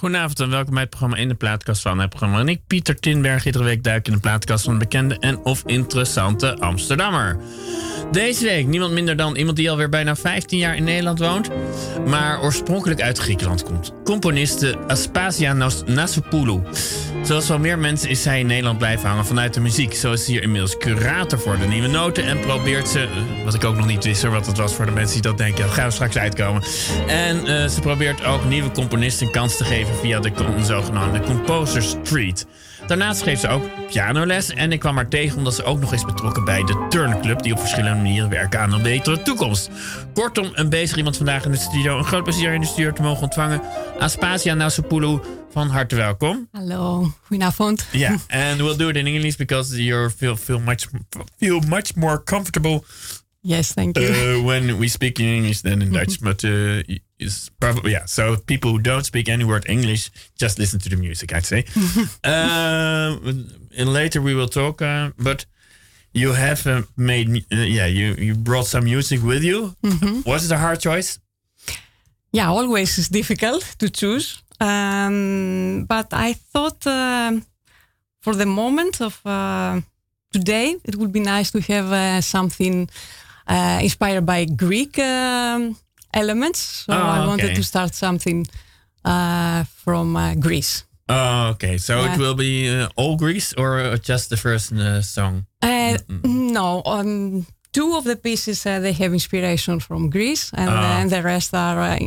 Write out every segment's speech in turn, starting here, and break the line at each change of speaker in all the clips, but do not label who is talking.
Goedenavond en welkom bij het programma In de Plaatkast van het programma. Ik, Pieter Tinberg, iedere week duik in de plaatkast van een bekende en of interessante Amsterdammer. Deze week niemand minder dan iemand die alweer bijna 15 jaar in Nederland woont, maar oorspronkelijk uit Griekenland komt. Componiste Aspasia Nasopoulou. Zoals wel meer mensen is zij in Nederland blijven hangen vanuit de muziek. Zo is ze hier inmiddels curator voor de nieuwe noten en probeert ze, eh, wat ik ook nog niet wist wat het was voor de mensen die dat denken, dat gaan we straks uitkomen. En uh, ze probeert ook nieuwe componisten kans te geven via de zogenaamde Composer Street. Daarnaast geeft ze ook pianoles en ik kwam haar tegen omdat ze ook nog eens betrokken bij de Turnclub, die op verschillende manieren werken aan een betere toekomst. Kortom, een bezig iemand vandaag in de studio. Een groot plezier in de studio te mogen ontvangen. Aspasia Nasopoulou, van harte welkom.
Hallo, goedenavond.
Yeah, and we'll do it in English because you feel feel much feel much more comfortable.
Yes, thank you.
Uh, when we speak in English than in Dutch, but uh, is probably yeah. So people who don't speak any word English, just listen to the music. I'd say. uh, and later we will talk. Uh, but you have uh, made uh, yeah. You you brought some music with you. Mm -hmm. Was it a hard choice?
Yeah, always is difficult to choose. Um, but I thought for the moment of today, it would be nice to have something inspired by Greek. Um, elements. So oh, I wanted okay. to start something uh, from uh, Greece.
Oh, okay. So it will be uh, all Greece or uh, just the first uh, song?
-mm. No, um, two of the pieces they have inspiration from Greece, and oh. then the rest are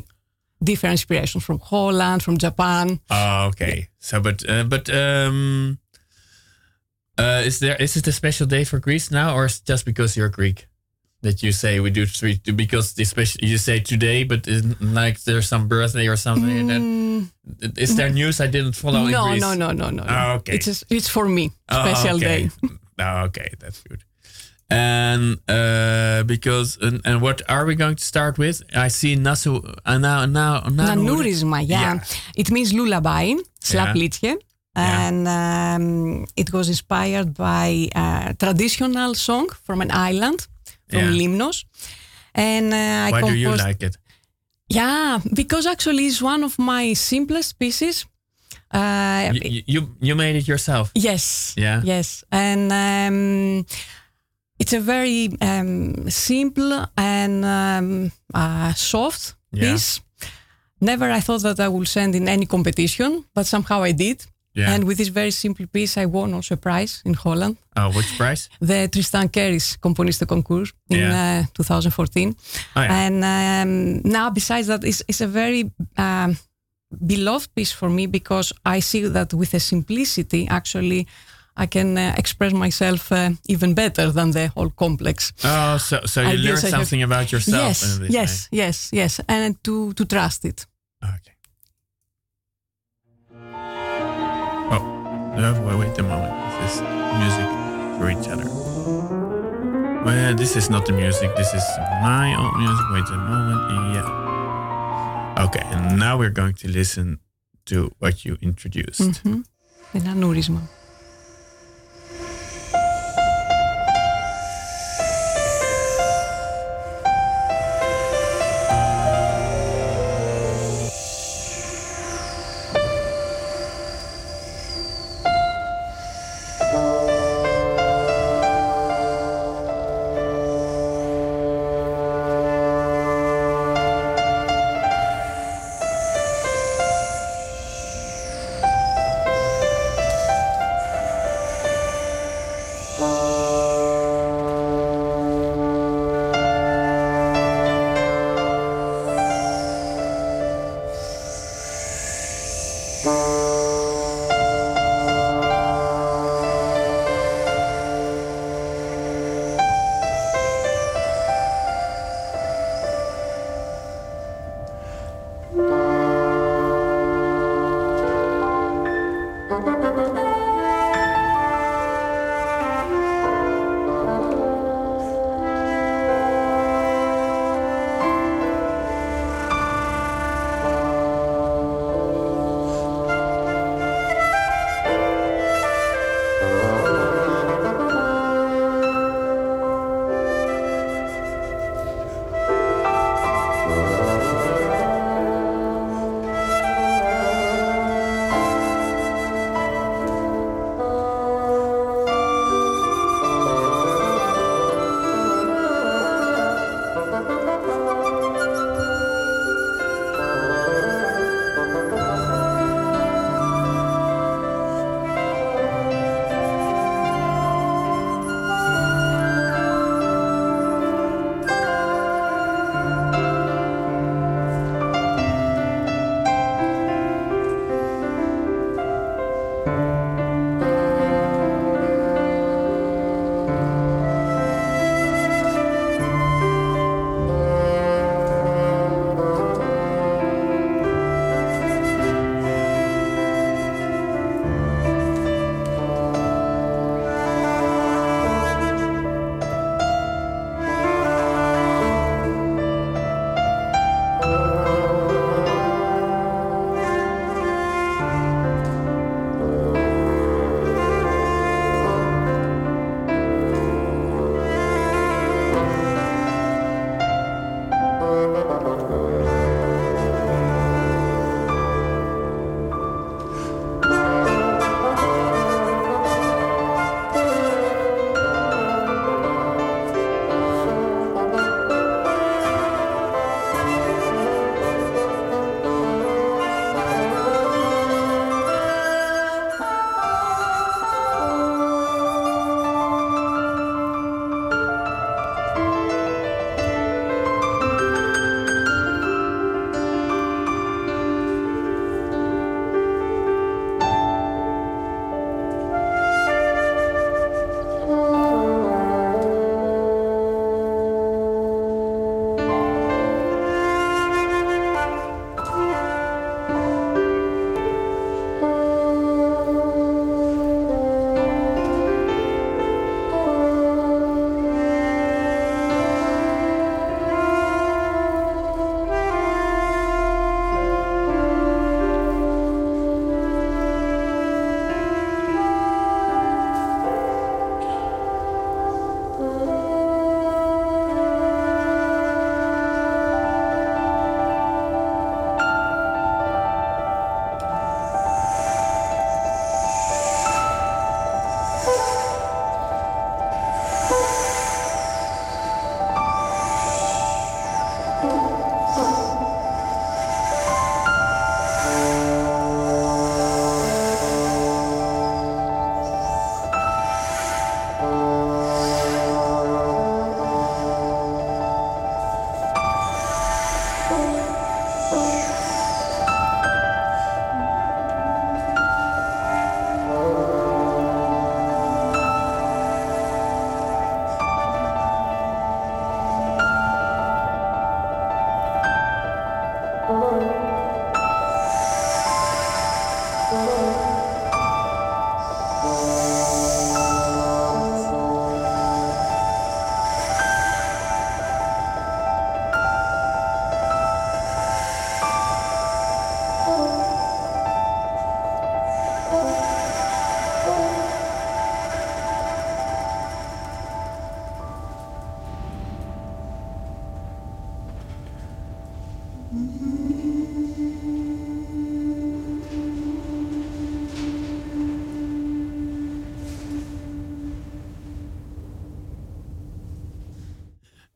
different inspirations from Holland, from Japan.
Oh, okay. Yeah. So, but but um, is there is it a special day for Greece now, or just because you're Greek? That you say we do three because especially you say today, but like there's some birthday or something. Mm. That, is there news I didn't follow?
No, no, no, no, no.
Oh, okay,
it's just, it's for me special
oh, okay.
day.
oh, okay, that's good. And uh, because and, and, what are we going to start with? I see Nasu uh, now now
Nanurisma. Yeah. yeah. it means lullaby, slapliedje. Yeah. And um, it was inspired by a traditional song from an island from yeah. Limnos. And uh,
why do you like it?
Yeah, because actually it's one of my simplest pieces.
Uh, you, you, you made it yourself.
Yes.
Yeah.
Yes, and um, it's a very um, simple and um, uh, soft yeah. piece. Never I thought that I would send in any competition, but somehow I did. Yeah. And with this very simple piece, I won also a prize in Holland.
Oh, which prize?
The Tristan Keuris Componistenconcours in yeah. uh, 2014. Oh, yeah. And um, now, besides that, it's, it's a very um, beloved piece for me because I see that with a simplicity, actually, I can uh, express myself uh, even better than the whole complex.
Oh, so so you learn something have, about yourself.
Yes, yes, way. yes, yes, and to to trust it.
Okay. Wait, wait a moment. This is music for each other. Well, this is not the music. This is my own music. Wait a moment. Yeah. Okay, and now we're going to listen to what you introduced.
Mm-hmm.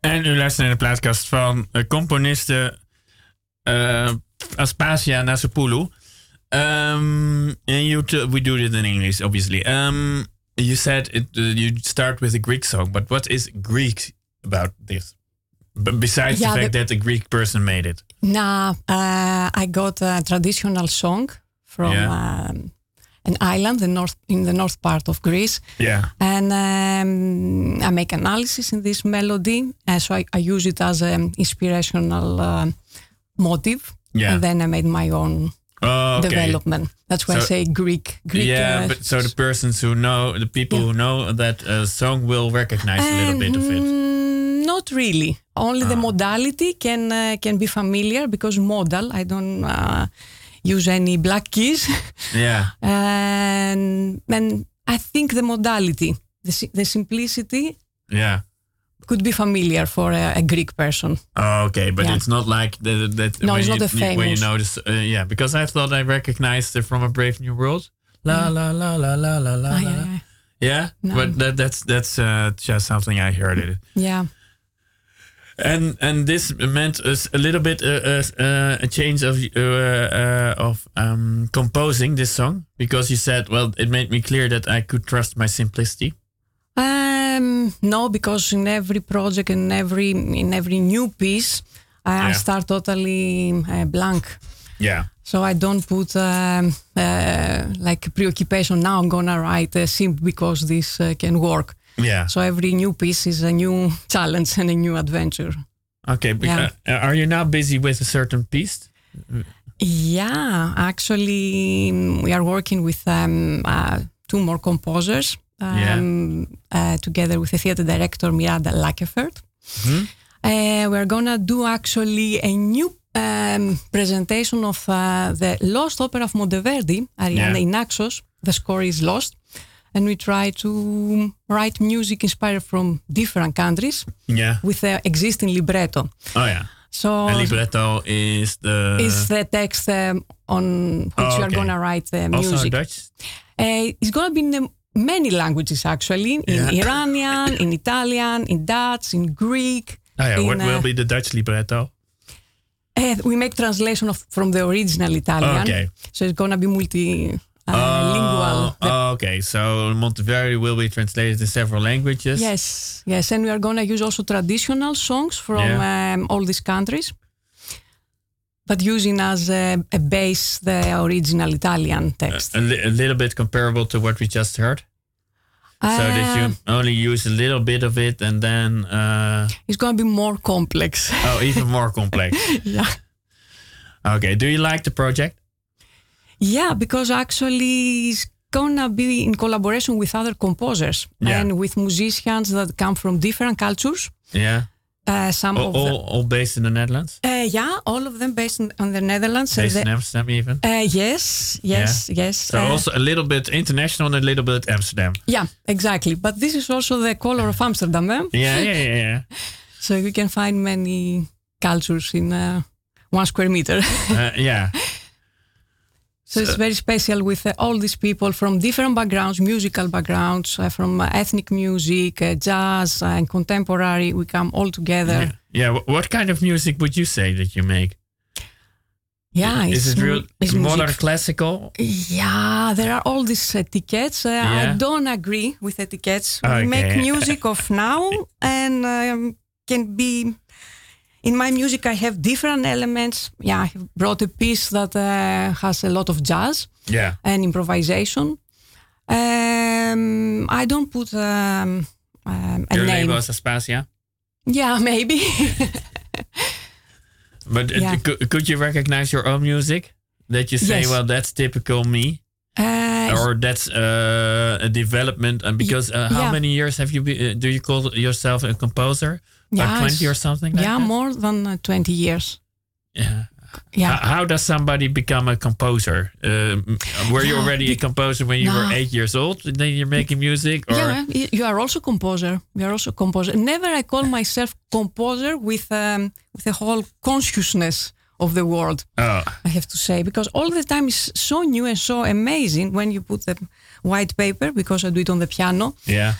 U luistert naar de plaatkast van uh, componiste uh, Aspasia Nasopoulou. Um, and you we do it in English, obviously. Um, you said it, uh, you start with a Greek song, but what is Greek about this? B besides yeah, the fact the, that a Greek person made it.
Nah, uh, I got a traditional song from yeah. um, an island in north in the north part of Greece.
Yeah,
and um, I make analysis in this melody, uh, so I, I, use it as an inspirational uh, motive.
Yeah,
and then I made my own oh, okay. development. That's why so, I say Greek. Greek
yeah, uh, but so the persons who know, the people yeah. who know that uh, song will recognize um, a little bit of it.
Mm, not really. Only the ah. modality can uh, can be familiar because modal. I don't uh, use any black keys.
Yeah.
and and I think the modality, the the simplicity.
Yeah
could be familiar for a, a Greek person.
Oh, okay, but yeah. it's not like that. that
no, it's
you,
not a famous.
When you notice, uh, yeah, because I thought I recognized it from a Brave New World. La la la la la la la. Ah, yeah, yeah. yeah? No. but that, that's that's uh, just something I heard it.
Yeah.
And and this meant a little bit uh, uh, uh, a change of uh, of um, composing this song because you said, well, it made me clear that I could trust my simplicity.
Um, no, because in every project, in every in every new piece, I, yeah. I start totally uh, blank.
Yeah.
So I don't put um, uh, like preoccupation. Now I'm gonna write a simp because this uh, can work.
Yeah.
So every new piece is a new challenge and a new adventure.
Okay. Yeah. Uh, are you now busy with a certain piece?
Yeah, actually, we are working with um, uh, two more composers um, yeah. uh, together with the theater director Miranda Lakerveld. Mm-hmm. Uh, we're gonna do actually a new um, presentation of uh, the Lost Opera of Monteverdi, Arianna yeah. in Naxos. The score is lost. And we try to write music inspired from different countries
yeah.
with the existing libretto.
Oh, yeah.
So
and libretto is the
is the text um, on which oh, okay. you are gonna write the music.
Also Dutch.
Uh, it's gonna be in the many languages actually in yeah. Iranian, in Italian, in Dutch, in Greek.
Oh yeah,
in,
what will uh, be the Dutch libretto?
Uh, we make translation of from the original Italian.
Okay.
So it's gonna be multi. Oh,
okay, so Monteverdi will be translated in several languages.
Yes, yes, and we are going to use also traditional songs from yeah. um, all these countries but using as a, a base the original Italian text.
A, li- a, little bit comparable to what we just heard. Uh, so that you uh, only use a little bit of it and then. Uh,
it's going to be more complex.
oh, even more complex.
yeah.
Okay. Do you like the project?
Yeah, because actually it's gonna be in collaboration with other composers yeah. and with musicians that come from different cultures.
Yeah.
Uh, some
all,
of
all, all, based in the Netherlands.
Uh, yeah, all of them based in, in the Netherlands.
Based the, in Amsterdam, even.
Uh, yes, yes, yeah. yes.
So also a little bit international and a little bit Amsterdam.
Yeah, exactly. But this is also the color of Amsterdam, eh?
Yeah, yeah, yeah. yeah.
so you can find many cultures in uh, one square meter.
Uh, yeah.
So, it's very special with uh, all these people from different backgrounds, musical backgrounds, uh, from uh, ethnic music, uh, jazz, and contemporary. We come all together.
Yeah. yeah. What kind of music would you say that you make?
Yeah,
is it real modern music. classical?
Yeah, there are all these etiquettes. Uh, yeah. I don't agree with etiquettes. Okay. We make music of now and um, can be in my music, I have different elements. Yeah, I brought a piece that uh, has a lot of jazz
yeah.
and improvisation. Um, I don't put um, um, a
Your
name.
label is Aspasia?
Yeah, maybe.
but uh, yeah. could, could you recognize your own music? That you say, yes. well, that's typical me? Uh, or that's uh, a development and because uh, how yeah. many years have you been uh, do you call yourself a composer yeah, 20 or something like
yeah
that?
more than uh, 20 years
yeah yeah how, does somebody become a composer uh, were you already a composer when you no. were eight years old then you're making music or?
yeah you are also composer you are also composer never i call myself composer with um, with a whole consciousness of the world.
Oh.
I have to say because all the time is so new and so amazing when you put the white paper because I do it on the piano.
Yeah.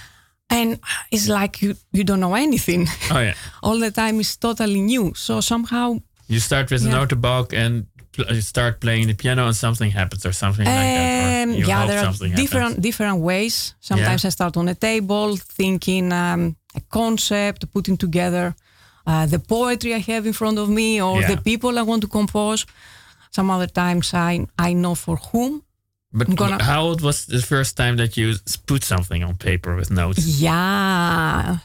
And it's like you you don't know anything.
Oh yeah.
All the time is totally new. So somehow
You start with
Yeah.
an autobog and pl- you start playing the piano and something happens or something like that.
Um,
Or you
yeah, there are different
happens.
different ways. Sometimes I start on a table, thinking um, a concept, putting together uh, the poetry I have in front of me or
Yeah.
the people I want to compose. Some other times I I know for whom.
But
gonna-
how old was the first time that you put something on paper with notes?
Yeah,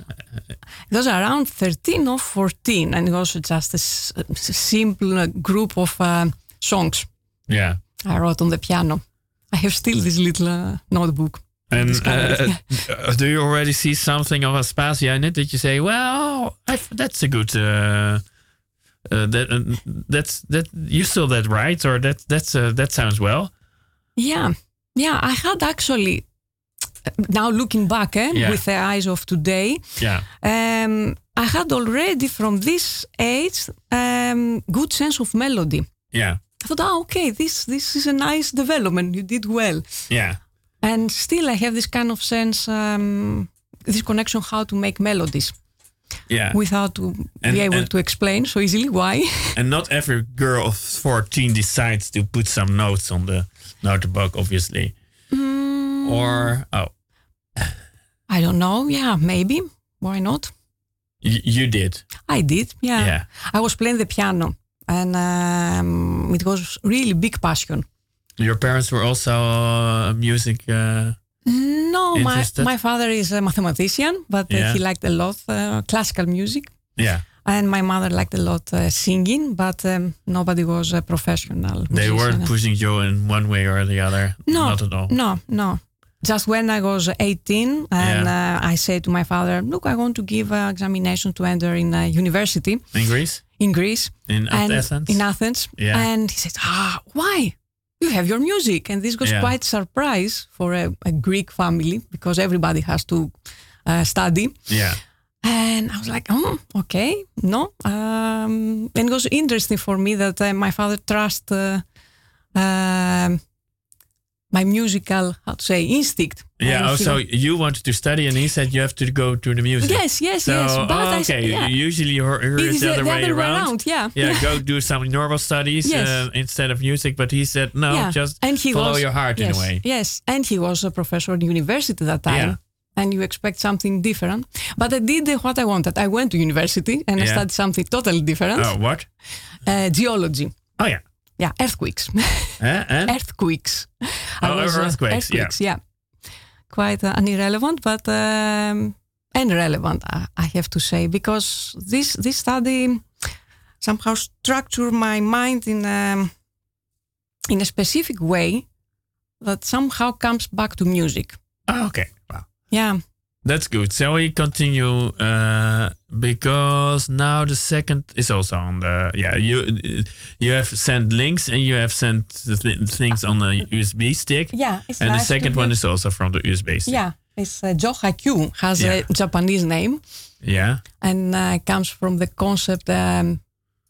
it was around thirteen or fourteen, and it was just a, simple uh, group of uh, songs
Yeah.
I wrote on the piano. I have still this little uh, notebook.
And uh, do you already see something of Aspasia in it that you say, well, I've, that's a good, uh, uh, that, uh, that's, that, you saw that right? Or that, that's, uh, that sounds well.
Yeah, yeah. I had actually now looking back, eh,
Yeah.
with the eyes of today,
Yeah.
um, I had already from this age um, good sense of melody.
Yeah.
I thought, oh, okay, this this is a nice development. You did well,
Yeah.
and still I have this kind of sense, um, this connection how to make melodies
Yeah.
without to
And-
be able
and-
to explain so easily why.
And not every girl of 14 decides to put some notes on the notebook, obviously.
Mm,
Or, oh,
I don't know. Yeah, maybe. Why not?
y- you did.
I did. Yeah.
Yeah.
I was playing the piano, and um, it was really big passion.
Your parents were also uh, music. Uh,
No, my,
Interested?
my father is a mathematician, but uh,
Yeah.
he liked a lot uh, classical music.
yeah.
And my mother liked a lot uh, singing, but um, nobody was a professional.
They
musician.
weren't pushing you in one way or the other.
No,
Not at all.
No, no. Just when I was 18, and uh, I said to my father, "Look, I want to give an examination to enter in a university
In Greece?
in Greece."
In Athens?
in Athens.
Yeah.
And he said, "Ah, why? You have your music." And this was
Yeah.
quite surprise for a, a Greek family because everybody has to uh, study.
yeah.
And I was like, "Oh, okay, no." Um, and it was interesting for me that uh, my father trust uh, um my musical, how to say, instinct.
Yeah. Oh, so you wanted to study, and he said you have to go to the music.
yes, yes,
So,
yes. But
oh,
I
okay.
yeah.
Usually you hear
It
it
is
the other way around.
Yeah.
Yeah, go do some normal studies
Yes.
uh, instead of music. But he said, no,
Yeah.
just
and he
follow
was,
your heart
yes,
in a way.
Yes, and he was a professor at university that time.
Yeah.
And you expect something different. But I did what I wanted. I went to university and I studied something totally different.
Oh, what?
Uh, geology.
Oh, yeah.
Yeah, earthquakes.
Eh? Eh?
earthquakes.
Oh,
was, uh,
earthquakes, yeah.
yeah. Quite uh, an irrelevant, but um, and relevant, I, I have to say, because this this study somehow structured my mind in um, in a specific way that somehow comes back to music.
Oh, okay. Wow.
Yeah.
That's good. So we continue uh, because now the second is also on the yeah you you have sent links and you have sent the th- things on the USB stick
Yeah. It's
and the second one is also from the USB stick.
Yeah. It's uh, Jo-Ha-Kyu has
Yeah.
a Japanese name
Yeah.
and uh, comes from the concept um,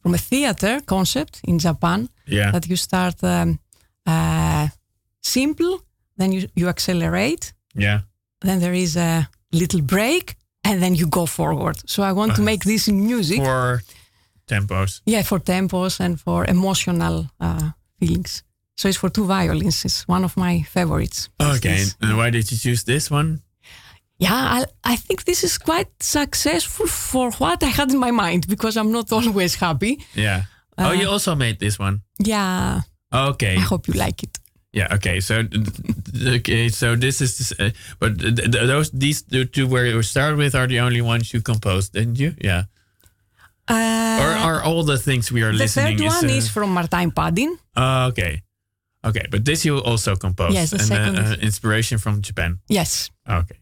from a theater concept in Japan.
Yeah.
that you start um, uh, simple, then you, you accelerate,
Yeah.
Then there is a little break, and then you go forward. So I want to make this in music.
For tempos.
yeah, for tempos and for emotional uh, feelings. So it's for two violins. It's one of my favorites.
Okay. And why did you choose this one?
Yeah, I, I think this is quite successful for what I had in my mind because I'm not always happy.
Yeah. oh,
Uh,
you also made this one.
Yeah,
Okay.
I hope you like it.
Yeah. Okay. So, okay. So this is, uh, but th- th- those these the two where you started with are the only ones you composed, didn't you? Yeah.
Uh,
or are all the things we are listening?
the
listening?
third one
uh,
is from Martijn Padding.
Oh, okay. Okay, but this you also composed.
Yes, the
and,
second
uh, uh, inspiration from Japan.
Yes.
Okay.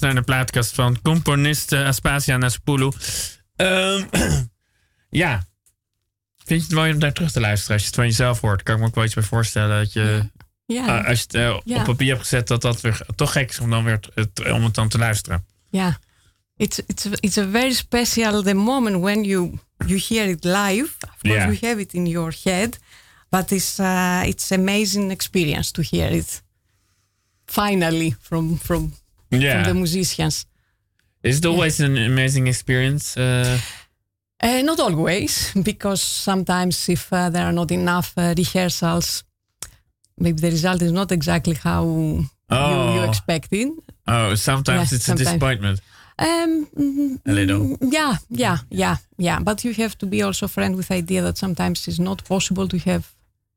Luistert naar de plaatkast van componist uh, Aspasia Naspoulou. Um, ja. Vind je het mooi om daar terug te luisteren als je het van jezelf hoort? Kan ik me ook wel iets bij voorstellen dat je... Ja. Uh, als je het uh, ja. op papier hebt gezet, dat dat weer toch gek is om, dan weer om het dan te luisteren.
Ja. It's, it's, it's a very special the moment when you, you hear it live. Of course, yeah. you have it in your head. But it's, uh, it's amazing experience to hear it finally from, from, yeah. from the musicians.
Is it always yeah. an amazing experience? Uh,
uh, not always, because sometimes if uh, there are not enough uh, rehearsals, maybe the result is not exactly how oh. you, you expected.
Oh, sometimes yeah, it's sometimes. a disappointment. Um, a little.
Yeah, yeah, yeah, yeah. But you have to be also friend with the idea that sometimes it's not possible to have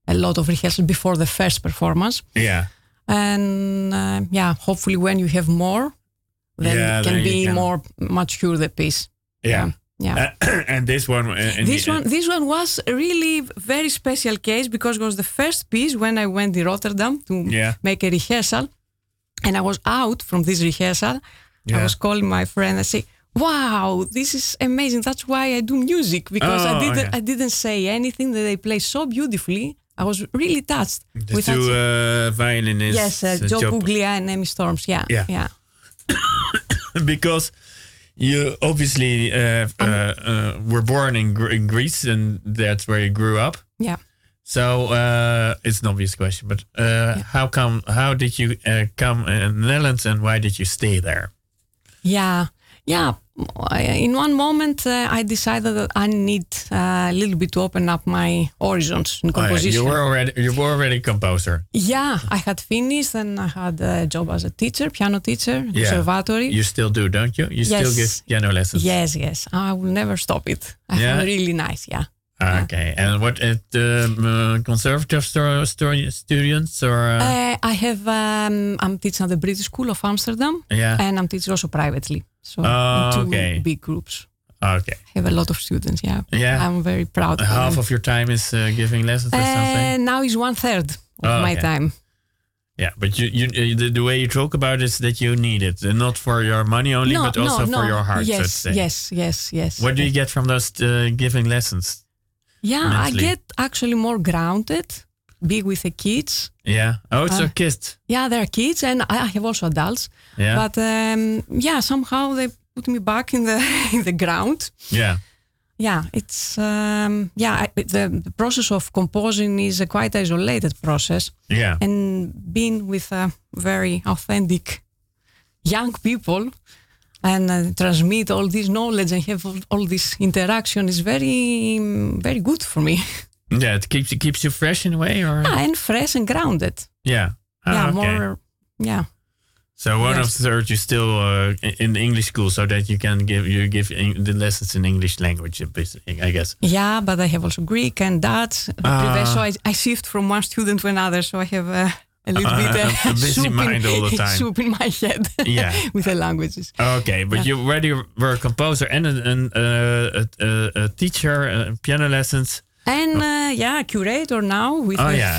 a lot of rehearsal before the first performance.
Yeah.
And uh, yeah, hopefully when you have more, then yeah, it can then be can... more mature the piece.
Yeah.
yeah.
Uh, and this one,
uh, this
the,
one, this one was a really very special case because it was the first piece when I went to Rotterdam to
yeah.
make a rehearsal, and I was out from this rehearsal. Yeah. I was calling my friend and say, "Wow, this is amazing! That's why I do music because oh, I didn't. I didn't say anything that they play so beautifully. I was really touched.
The with two uh, violinists.
Yes, uh, uh Joe, Puglia and Amy Storms. Yeah,
yeah.
yeah.
because you obviously uh, uh, uh, were born in, in, Greece and that's where you grew up.
Yeah.
So uh, it's an obvious question, but uh, yeah. how come? How did you uh, come in the Netherlands and why did you stay there?
Yeah, yeah. In one moment, I decided that I need a little bit to open up my horizons in composition.
Oh, yeah. You were already you were already a composer.
Yeah, I had finished and I had a job as a teacher, piano teacher, yeah. conservatory.
You still do, don't you? You
yes.
still give piano lessons.
Yes, yes. I will never stop it. I yeah? really nice. Yeah.
Okay, and what at the uh, conservative students or? Uh?
Uh, I have. Um, I'm teaching at the British School of Amsterdam.
Yeah,
and I'm teaching also privately. So oh, two okay. big groups.
Okay. I
have a lot of students. Yeah.
Yeah.
I'm very proud.
Of Half them. of your time is uh, giving lessons or something.
Now is one third of oh, my okay. time.
Yeah, but you, you uh, the, the, way you talk about it is that you need it, and not for your money only, no, but also no, for your heart.
Yes,
so
yes, yes, yes.
What do you get from those uh, giving lessons?
Yeah, mentally? I get actually more grounded, be with the kids.
Yeah. Oh, it's uh, a kids.
Yeah, they're kids, and I have also adults.
Yeah.
But um, yeah, somehow they put me back in the in the ground.
Yeah.
Yeah, it's um, yeah. I, the, the, process of composing is a quite isolated process.
Yeah.
And being with a very authentic young people and uh, transmit all this knowledge and have all, all, this interaction is very very good for me.
Yeah, it keeps it keeps you fresh in a way, or
yeah, and fresh and grounded.
Yeah,
ah, yeah, okay. more yeah.
So one yes. of the third, you still uh, in the English school, so that you can give you give the lessons in English language, I guess.
Yeah, but I have also Greek and Dutch. Uh, so I, I shift from one student to another. So I have uh, a little bit uh,
a busy mind
in,
all the time.
soup in my head.
Yeah,
with the languages.
Okay, but yeah. you already were a composer and a, a, a, a teacher, uh, piano lessons.
And uh, yeah, curator now with oh, yeah.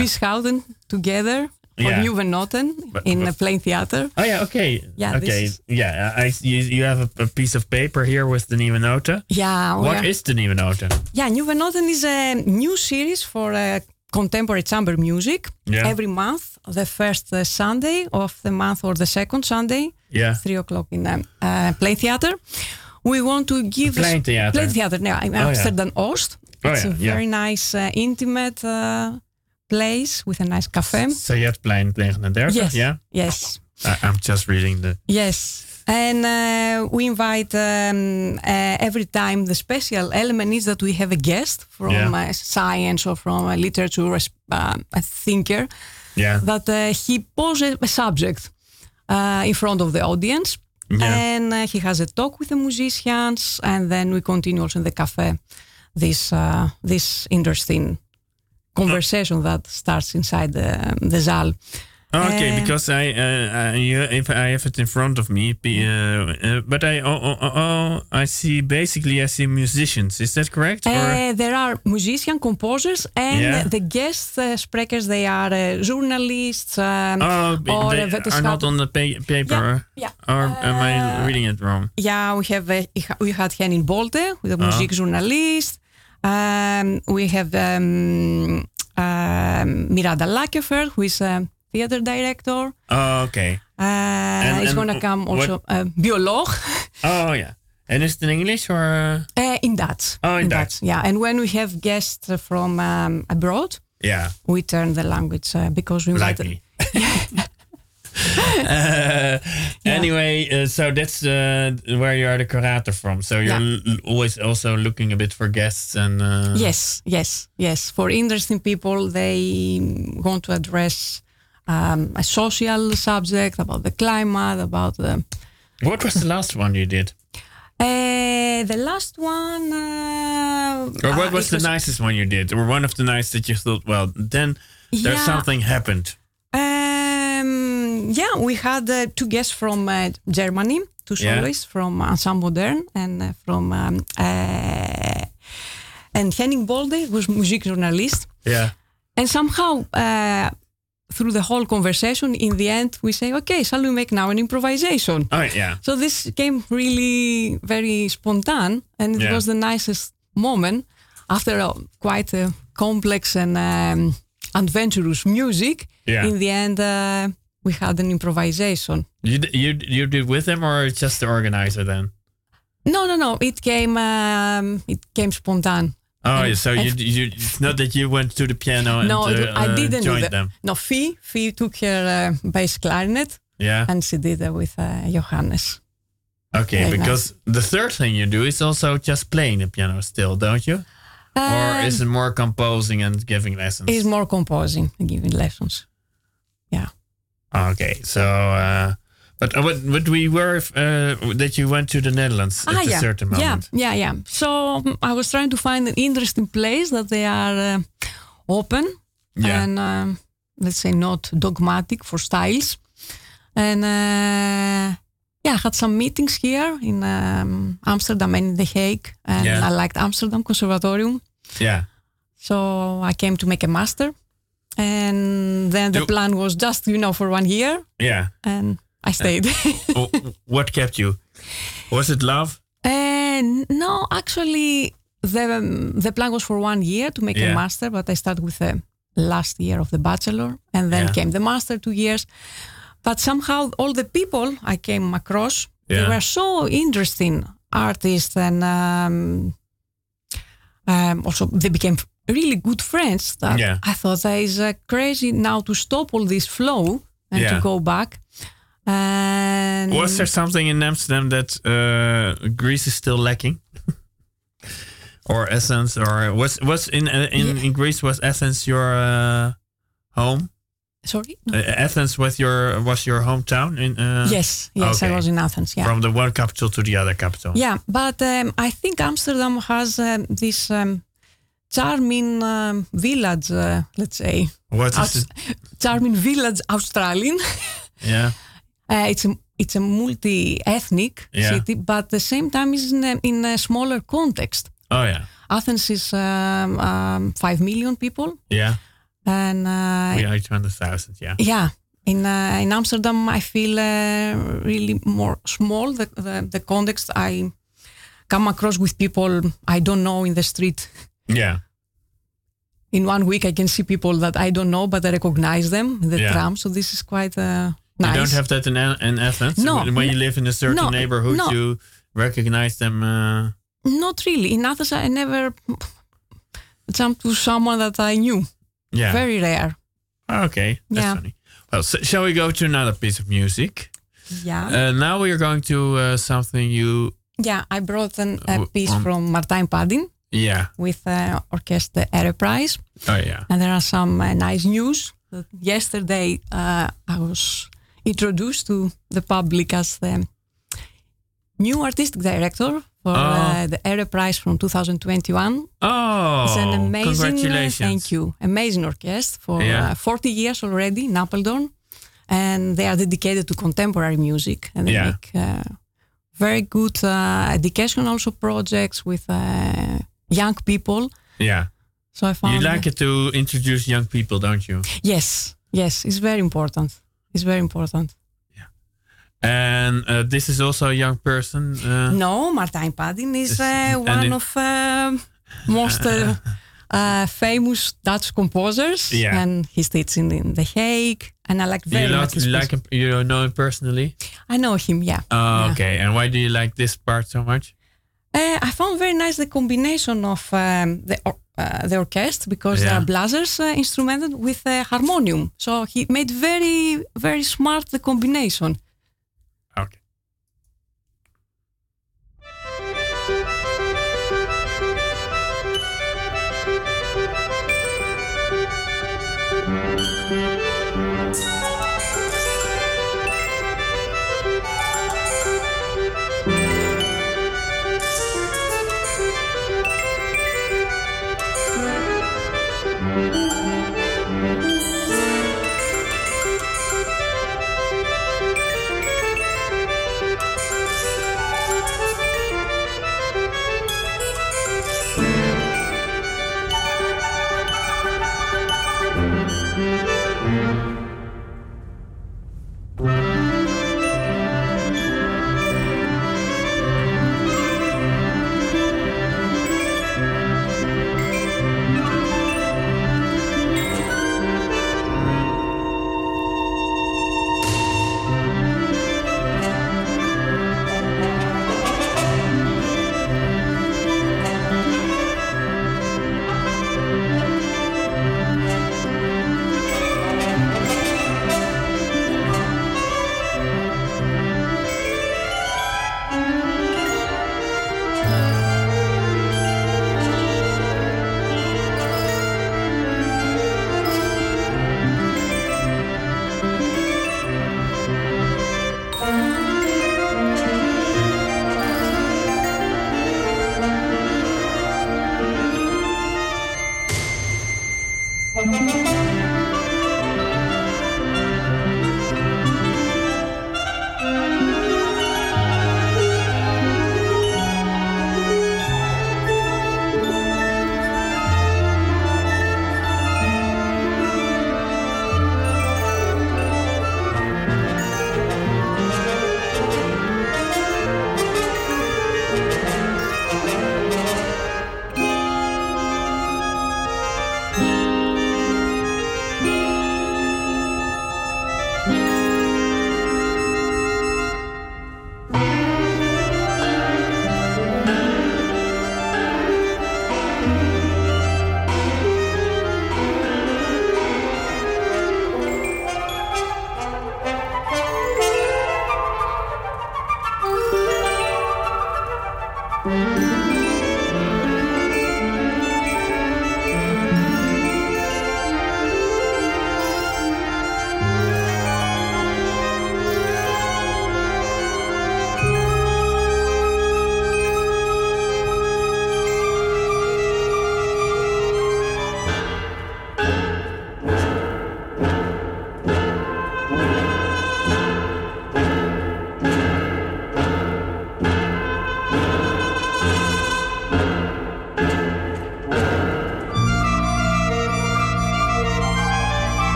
Together for yeah. Nieuwe Noten in the Plain Theater.
Oh yeah, okay. Yeah, okay. Is, yeah, I you, you have a, a, piece of paper here with the Nieuwe Noten.
Yeah.
What yeah. is the Nieuwe Noten?
Yeah, Nieuwe Noten is a new series for uh, contemporary chamber music
yeah.
every month, the first uh, Sunday of the month or the second Sunday,
yeah,
three o'clock in the uh, Plain Theater. We want to give
Plain Theater.
Plain Theater. Yeah, in oh, Amsterdam yeah. Oost. Oh, it's a very nice, uh, intimate uh, place with a nice cafe.
so you Sajetplein 39,
yes.
yeah?
Yes.
I, I'm just reading the...
Yes. And uh, we invite um, uh, every time the special element is that we have a guest from yeah. science or from a literature, uh, a thinker,
yeah.
that uh, he poses a subject uh, in front of the audience. Yeah. And he has a talk with the musicians, and then we continue also in the cafe this this interesting conversation that starts inside the, the Zaal.
Okay,
Um,
because I, uh, I, if I have it in front of me, uh, uh, but I, oh, oh, oh, oh, I see. Basically, I see musicians. Is that correct?
Uh, there are musicians, composers, and
Yeah.
the guest uh, sprekers. They are uh, journalists. Um,
oh,
or
they
uh,
are not on the pa- paper.
yeah.
Or am I
Uh,
reading it wrong?
Yeah, we have uh, we had Henning Bolte, with a
Uh-huh.
Um, we have um, um, Miranda Lakerveld, who is a theater director.
Oh, okay.
Uh, he's going to come also a bioloog
Oh, yeah. And is it in English or? Uh,
uh, in Dutch.
Oh, in Dutch.
Yeah, and when we have guests from um, abroad,
yeah,
we turn the language uh, because we
like me. Uh, Anyway, uh, so that's uh, where you are the curator from. So you're
Yeah.
always also looking a bit for guests and. Uh,
Yes, yes, yes. For interesting people, they want to address um, a social subject about the climate, about the.
What was the last one you did?
Uh, the last one. Uh,
Or what
uh,
was the nicest one you did? Or one of the nicest that you thought, well, then there's
Yeah.
something happened.
Yeah, we had uh, two guests from uh, Germany, two
Yeah.
soloists from Ensemble Modern and uh, from. Um, uh, and Henning Bolte was muziekjournalist.
Yeah.
And somehow, uh, through the whole conversation, in the end, we say, okay, shall we make now an improvisation?
Oh, yeah.
So this came really very spontaneous, and it
Yeah.
was the nicest moment after a, quite a complex and um, adventurous music.
Yeah.
In the end, uh, we had an improvisation.
You, you, you did with them or just the organizer then?
No, no, no. It came. Um, it came spontaneous.
Oh,
And-
so you, you, it's not that you went to the piano and
no,
uh,
I
uh,
didn't
joined
that.
them.
No, Fee, Fee took her uh, bass clarinet,
Yeah.
and she did it with uh, Johannes.
Okay, because the third thing you do is also just playing the piano still, don't you? or
Um,
is it more composing and giving lessons?
Is more composing and giving lessons.
Okay, so uh, but uh, what what we were uh, that you went to the Netherlands at a
Ah, yeah.
certain moment.
Yeah, yeah, yeah. So um, I was trying to find an interesting place that they are uh, open
Yeah.
and um, let's say not dogmatic for styles. And uh, yeah, I had some meetings here in um, Amsterdam and in The Hague, and
Yeah.
I liked Amsterdam Conservatorium.
Yeah.
So I came to make a master, and then the
You-
plan was just you know for one year,
Yeah.
and I stayed.
What kept you? Was it love?
And no, actually, the um, the plan was for one year to make
Yeah.
a master, but I started with the last year of the bachelor, and then
Yeah.
came the master two years. But somehow, all the people I came across, they were so interesting artists, and um, um, also they became really good friends. That
Yeah.
I thought that is uh, crazy now to stop all this flow and
Yeah.
to go back. And
Was there something in Amsterdam that uh, Greece is still lacking? or Essence, or was was in uh, in, in Greece was Athens your uh, home?
sorry?
Uh, Athens was your was your hometown in? Uh,
Yes, yes, I was in Athens. Yeah,
From the one capital to the other capital.
yeah, but um, I think Amsterdam has um, this um, charming um, village. Uh, let's say
What is
Aus-
it?
charming village Australian.
Yeah.
uh, it's a it's a multi-ethnic
Yeah.
city, but at the same time is in a, in a smaller context.
Oh yeah.
Athens is um, um, five million people,
Yeah.
and uh,
We are two hundred thousand. Yeah.
yeah. In, uh, in Amsterdam, I feel uh, really more small. The, the the context I come across with people I don't know in the street.
Yeah.
In one week, I can see people that I don't know, but I recognize them the
Yeah.
tram. So this is quite uh, nice.
You don't have that in, in Athens.
No.
When you live in a certain
No.
neighborhood,
No.
you recognize them. Uh,
Not really. In Athens, I never jumped to someone that I knew.
yeah.
Very rare.
okay. That's
Yeah.
funny. Well, so, shall we go to another piece of music?
Yeah.
Uh, now we are going to uh, something you.
yeah, I brought an, a piece
um,
from Martijn Padding
Yeah.
with uh, Orchestra Ereprijs.
Oh yeah.
And there are some uh, nice news. Yesterday, uh, I was introduced to the public as the new artistic director for
Oh.
uh, the Ereprijs from 2021.
Oh.
It's an amazing, uh,
Congratulations.
thank you, amazing orchestra for
Yeah.
uh, 40 years already in Apeldoorn. and they are dedicated to contemporary music and they
Yeah.
make uh, very good uh, education also projects with uh, young people.
Yeah.
So I found
You like it to introduce young people, don't you?
Yes, yes, it's very important. It's very important. Yeah.
And uh, this is also a young person. Uh,
No, Martijn Padding is uh, one of uh, most uh, uh, famous Dutch composers,
Yeah.
and he stays in, The Hague. And I like
you
very
like,
much.
you like him? You know him personally?
I know him, yeah.
Oh,
Yeah.
okay. And why do you like this part so much?
Uh, I found very nice the combination of um, the or, uh, the orchestra because there
Yeah.
are blazers uh, instrumented with uh, harmonium. So he made very very smart the combination.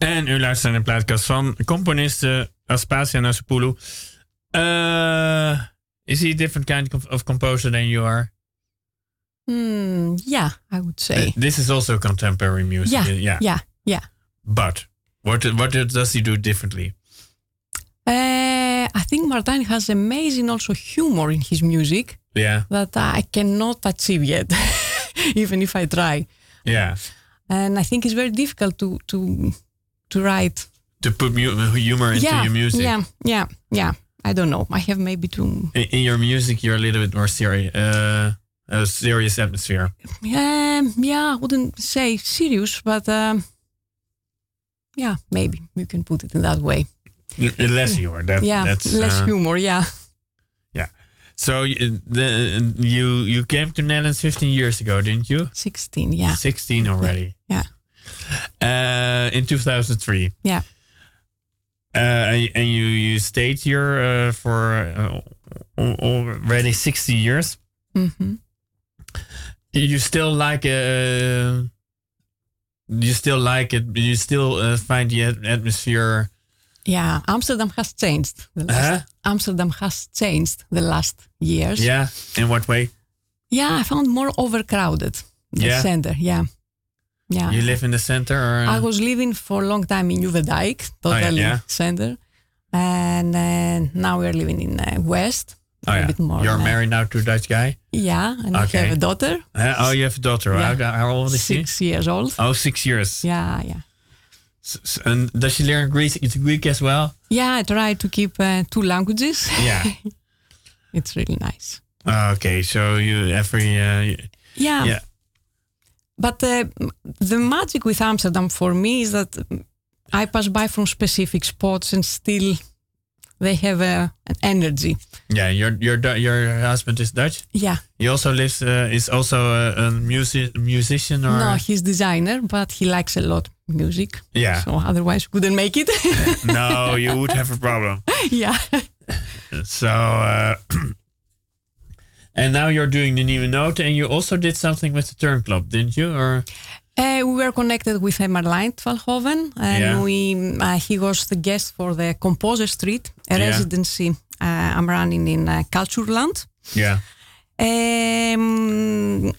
En u luistert naar de plaatkast van componiste Aspasia Nasopoulou. Uh, is he a different kind of, of composer than you are?
Mm, yeah, I would say. Uh,
this is also contemporary music.
Yeah, yeah, yeah. yeah.
But what what does he do differently?
Uh, I think Martin has amazing also humor in his music.
Yeah.
That I cannot achieve yet, even if I try.
Yeah.
And I think it's very difficult to to to write.
To put humor into
yeah,
your music.
Yeah, yeah, yeah. I don't know. I have maybe to.
In, in your music, you're a little bit more serious. Uh, a serious atmosphere.
Um, yeah, I wouldn't say serious, but um, yeah, maybe you can put it in that way.
Less humor. That,
yeah,
that's,
less
uh,
humor. Yeah.
Yeah. So the, you you came to Netherlands 15 years ago, didn't you?
16. Yeah.
16 already.
Yeah.
Uh, in 2003.
Yeah.
Uh, and you you stayed here uh, for uh, already 60 years.
Mm-hmm.
You still like uh, you still like it. You still uh, find the atmosphere.
Yeah, Amsterdam has changed. Last,
huh?
Amsterdam has changed the last years.
Yeah, in what way?
Yeah, I found more overcrowded. The
yeah.
center. Yeah. Yeah.
You live in the center, or
I was living for a long time in Nieuwedijk, totally
oh, yeah, yeah.
center, and uh, now we're living in uh, West.
Oh, yeah.
a bit more.
You're
uh,
married now to a Dutch guy?
Yeah, and
Okay.
I have a daughter.
Uh, oh, you have a daughter.
Yeah.
How, how old is she?
Six years old.
Oh, six years.
Yeah, yeah.
And does she learn Greek, it's Greek as well?
Yeah, I try to keep uh, two languages.
Yeah.
it's really nice.
okay, so you every uh,
Yeah.
yeah
But uh, the magic with Amsterdam for me is that I pass by from specific spots and still they have a, an energy.
yeah your your your husband is Dutch.
Yeah.
He also lives uh, is also a, a music musician or
No, he's designer, but he likes a lot music.
yeah.
So otherwise, couldn't make it.
no, you would have a problem.
yeah.
So. Uh, And now you're doing the new note, and you also did something with the Turn Club, didn't you? Or
Uh, we were connected with Marlijn Tvalhoven, and
Yeah.
we uh, he was the guest for the Composer Street, a
Yeah.
residency uh, I'm running in uh, Cultureland.
yeah,
Um,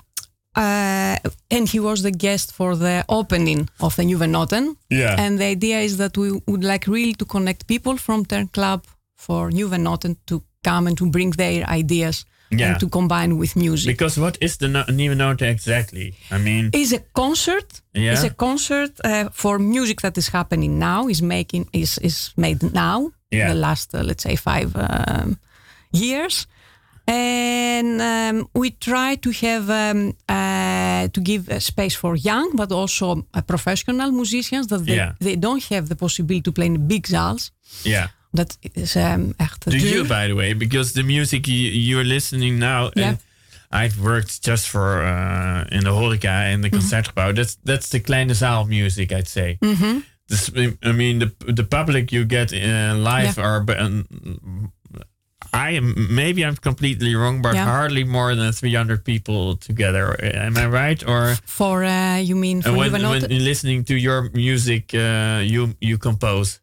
uh, and he was the guest for the opening of the Nieuwe
yeah,
And the idea is that we would like really to connect people from Turn Club for Nieuwe to come and to bring their ideas
Yeah.
and to combine with music.
because what is the no- new note exactly? I mean,
is a concert.
Yeah.
Is a concert uh, for music that is happening now. Is making is is made now.
Yeah.
The last uh, let's say five um, years, and um, we try to have um, uh, to give a space for young, but also uh, professional musicians that they,
Yeah.
they don't have the possibility to play in big zals.
yeah.
Dat is um, echt
Do you,
duur.
by the way, because the music you, you're listening now,
Yeah.
and I've worked just for uh, in the horeca and the
Mm-hmm.
concertgebouw. That's that's the kleine zaal music, I'd say.
Mhm.
This, I mean, the the public you get uh, live
Yeah.
are. um, I am maybe I'm completely wrong, but
Yeah.
hardly more than 300 people together. Am I right? Or
For uh, you mean for
when,
Nieuwe
when listening to your music, uh, you you compose.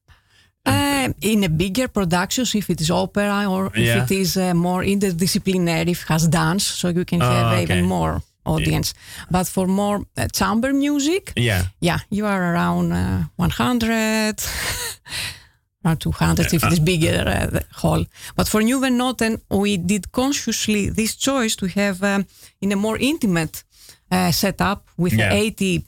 Uh, in a bigger productions, if it is opera or if it is uh, more interdisciplinary, if it has dance, so you can
Oh,
have
okay.
even more audience. But for more uh, chamber music,
Yeah.
yeah, you are around uh, 100, around 200 if it is bigger uh, the hall. But for Nieuwe Noten, we did consciously this choice to have um, in a more intimate uh, setup with
Yeah.
80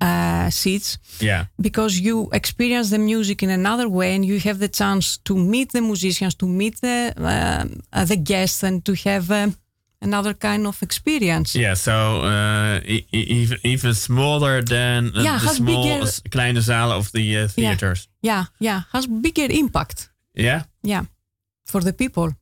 uh, seats
Yeah.
because you experience the music in another way and you have the chance to meet the musicians to meet the um, uh, the guests and to have uh, another kind of experience
Yeah, so uh, even even smaller than uh,
Yeah,
the small
bigger-
kleine zalen of the uh, theaters.
yeah yeah has bigger impact
Yeah,
yeah for the people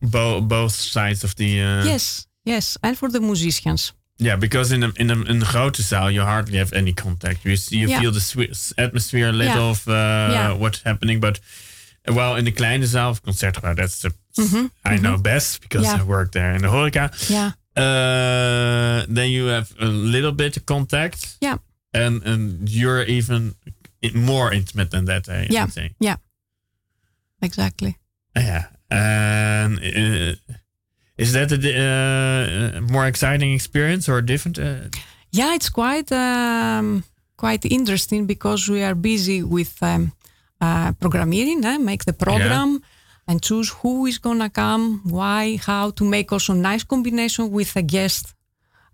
Bo- both sides of the. Uh,
yes yes and for the musicians
Yeah, because in a in a in the grote zaal you hardly have any contact. You see, you
Yeah.
feel the atmosphere a little
Yeah.
of uh,
Yeah.
what's happening, but well, in the kleine zaal of concertgebouw, that's the
Mhm,
I know best because. I work there in the horeca.
yeah
Uh, then you have a little bit of contact.
Yeah.
And and you're even more intimate than that. I
Yeah.
say.
Yeah. Exactly.
Yeah. And uh, is that a uh, more exciting experience or different? Uh,
Yeah, it's quite um, quite interesting because we are busy with um, uh, programming, eh? make the program and choose who is gonna come, why, how to make also nice combination with a guest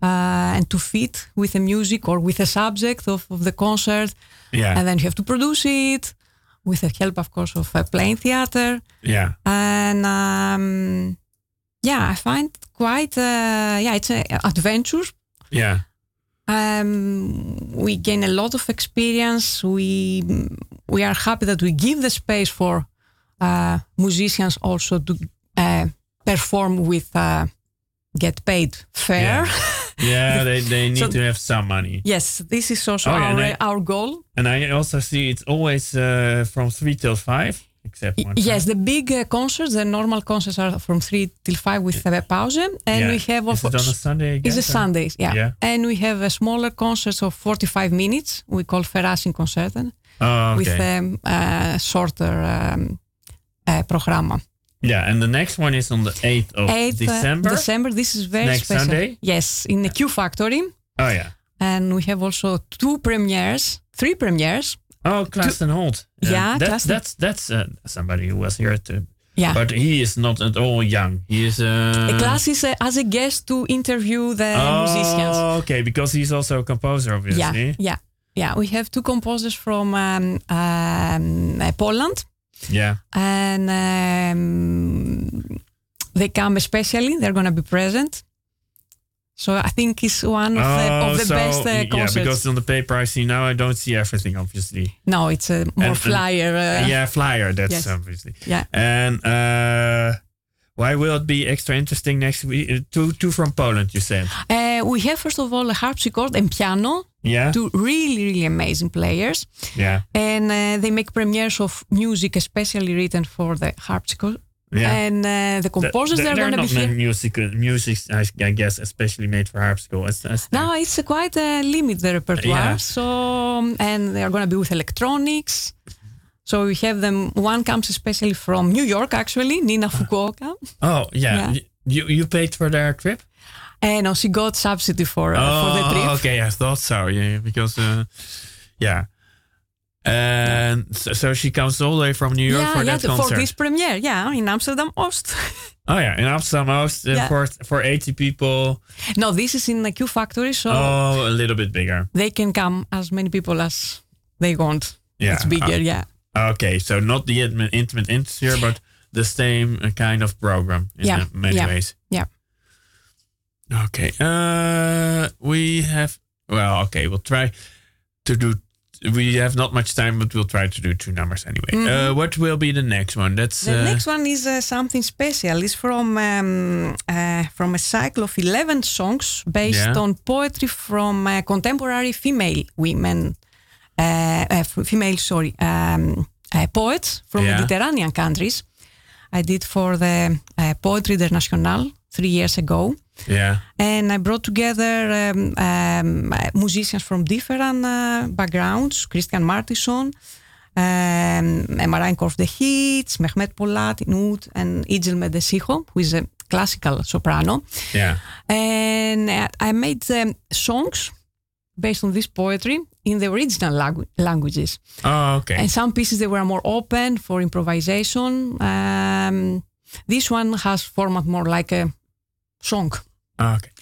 uh, and to fit with the music or with the subject of, of the concert.
yeah.
And then you have to produce it with the help, of course, of uh, Pleintheater.
yeah.
And um, yeah, I find quite uh, yeah, it's an adventure
Yeah.
um, we gain a lot of experience. We we are happy that we give the space for uh, musicians also to uh, perform with uh, get paid fair.
Yeah. they, they need
So-
to have some money.
yes, this is also
Oh, yeah,
our
I-
our goal.
And I also see it's always uh, from three till five, except one.
Yes,
time.
the big uh, concerts, the normal concerts are from three till five with a pause, and
Yeah.
we have
Is
also
it on a Sunday?
It's a Sundays, yeah.
Yeah.
And we have a smaller concerts of 45 minutes. We call Verrassing Concerten.
Oh, okay.
with um, a shorter um, uh, programma.
yeah, and the next one is on the 8th of
8th uh,
December.
December. This is very
Next
special.
Sunday?
Yes, in the Q Factory,
Oh, yeah.
and we have also two premieres, three premieres.
Oh, Klaas Holt.
Yeah,
that,
Klaas-
that's that's uh, somebody who was here too.
Yeah.
But he is not at all young. He is. Uh,
Klaas is uh, as a guest to interview the musicians.
oh,
musicians.
okay, because he's also a composer, obviously.
Yeah, yeah, yeah. We have two composers from um, um, uh, Poland,
Yeah.
and um, they come especially. They're going to be present. So I think it's one of the,
oh,
of the
so
best uh,
yeah,
concerts.
because on the paper I see now I don't see everything, obviously.
no, it's a more
And- and-
flyer. Uh,
yeah, flyer. That's
yes.
obviously.
yeah.
And uh, why will it be extra interesting next week? Uh, two, two from Poland, you said.
Uh, we have first of all a harpsichord and piano,
Yeah.
two really really amazing players,
Yeah.
and uh, they make premieres of music especially written for the harpsichord.
Yeah.
And uh, the composers
Th-
they're
they're
going to be here.
music, music, I, I guess, especially made for harpsichord. It's, it's
No, it's uh, quite a limit the repertoire.
Yeah.
So um, and they are going to be with electronics. So we have them. One comes especially from New York, actually, Nina Fukuoka.
Oh yeah.
Yeah.
You you paid for their trip?
And no, she got subsidy for uh, for the
oh,
trip.
okay. I thought so. Yeah, because uh, yeah. And so, so she comes all the way from New York
yeah,
for
yeah,
that
the- for
concert.
this premiere, yeah, in Amsterdam Oost.
oh yeah, in Amsterdam Oost
Yeah.
for for eighty people.
no, this is in the Q Factory, so
Oh, a little bit bigger.
they can come as many people as they want.
Yeah.
It's bigger,
Uh,
yeah.
Okay, so not the intimate, intimate interior, but the same uh, kind of program in
Yeah,
uh, many
yeah,
ways.
yeah.
Okay. Uh, we have. Well, okay. We'll try to do. We have not much time, but we'll try to do two numbers anyway. Uh, what will be the next one? That's
Mm-hmm. The
uh,
next one is uh, something special. It's from um, uh, from a cycle of eleven songs based
Yeah.
on poetry from uh, contemporary female women, uh, uh, female sorry, um, uh, poets from
Yeah.
Mediterranean countries. I did for the uh, Poetry International three years ago.
Yeah.
And I brought together um, um, musicians from different uh, backgrounds Christian Martinson, um, Marijn Korff de Gidts, Mehmet Polat, Inoud, and Igel Medesijo, who is a classical soprano.
Yeah.
And uh, I made um, songs based on this poetry in the original langu- languages.
Oh, okay.
And some pieces they were more open for improvisation. Um, this one has format more like a song.
Okay.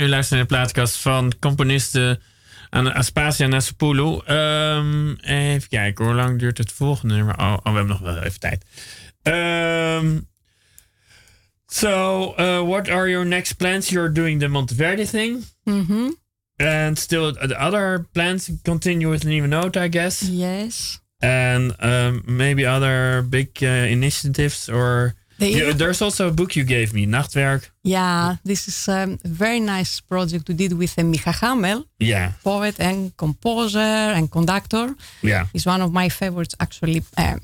U luistert naar de plaatkast van componisten aan Aspasia Nassopoulou. Ehm even kijken, hoe lang duurt het volgende nummer? Oh, oh we hebben nog wel even tijd. Ehm so, uh, what are your next plans? You're doing the Monteverdi thing.
hmm
And still the other plans continue with Nieuwe Note, I guess.
Yes.
And um, maybe other big uh, initiatives or... Yeah, there's also a book you gave me, Nachtwerk.
Yeah, this is um, a very nice project we did with uh, Micha Hamel,
Yeah,
poet and composer and conductor.
yeah,
He's one of my favorites, actually, um,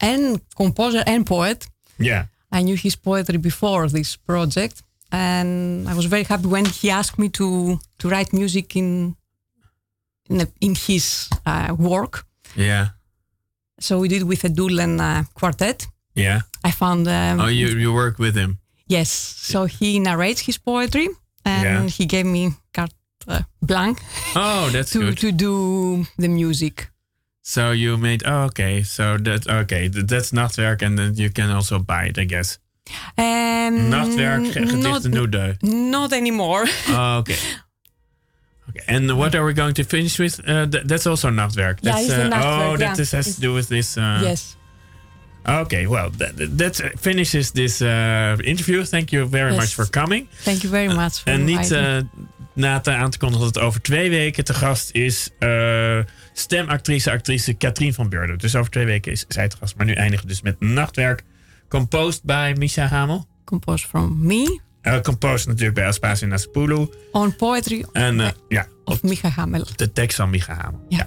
and composer and poet.
yeah.
I knew his poetry before this project, and I was very happy when he asked me to to write music in in, a, in his uh, work.
Yeah,
So we did with a Dulan uh, quartet.
yeah.
I found um,
Oh, you you work with him.
yes. So he narrates his poetry, and
Yeah.
he gave me carte uh, blanche
Oh, that's
to
good.
to do the music.
So you made. Oh, okay. So that okay. th- That's Nachtwerk, and then you can also buy it, I guess.
Um,
Nachtwerk, ge-
not,
gedichten Nude.
not anymore.
Oh, okay. Okay. And what are we going to finish with? Uh, th- that's also Nachtwerk.
Yeah,
That's,
it's the
uh,
Nachtwerk,
Oh, that
yeah.
is, has to do with this. Uh,
yes.
Okay. Well, that, that finishes this uh, interview. Thank you very
Yes.
much for coming.
Thank you very much for
En niet eh, na te aan te kondigen dat het over twee weken te gast is eh, stemactrice, actrice Katrien van Beurden. Dus over twee weken is zij te gast. Maar nu eindigen we dus met Nachtwerk. Composed bij Misha Hamel.
composed from me
Eh composed natuurlijk bij Aspasia Naspoulou.
on poetry
En ja,
of Micha Hamel.
de tekst van Micha Hamel.
Ja.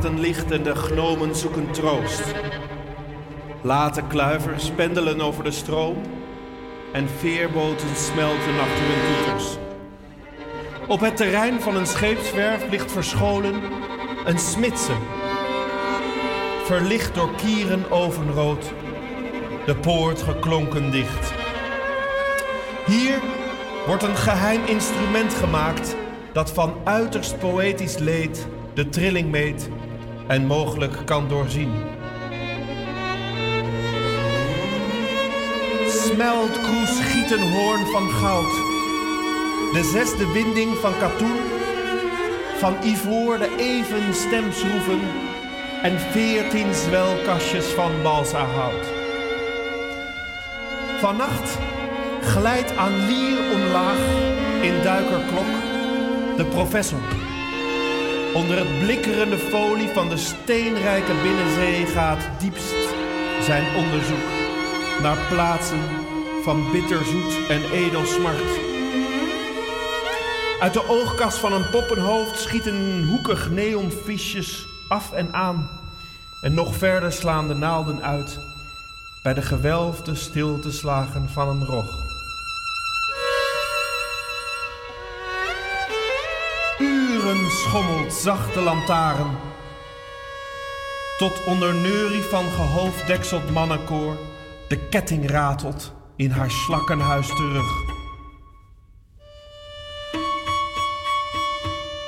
Blauw maagdenlicht en de gnomen zoeken troost. Late kluivers pendelen over de stroom en veerboten smelten achter hun toeters. Op het terrein van een scheepswerf ligt verscholen een smidse. Verlicht door kieren ovenrood, de poort geklonken dicht. Hier wordt een geheim instrument gemaakt dat van uiterst poëtisch leed de trilling meet en mogelijk kan doorzien. Smelt kroes gieten hoorn van goud. De zesde winding van katoen, van ivoor de even stemschroeven en veertien zwelkastjes van balsahout. Vannacht glijdt aan lier omlaag in duikerklok de professor. Onder het blikkerende folie van de steenrijke binnenzee gaat diepst zijn onderzoek naar plaatsen van bitterzoet en edelsmart. Uit de oogkas van een poppenhoofd schieten hoekig neonfiches af en aan. En nog verder slaan de naalden uit bij de gewelfde stilteslagen van een rog. Schommelt zachte lantaarn. Tot onder neurie van gehoofddekseld mannenkoor de ketting ratelt in haar slakkenhuis terug.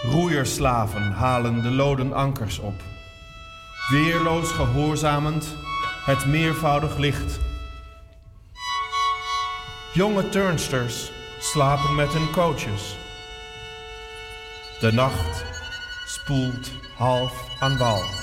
Roeierslaven halen de loden ankers op. Weerloos gehoorzamend het meervoudig licht. Jonge turnsters slapen met hun coaches. De nacht spoelt half aan wal.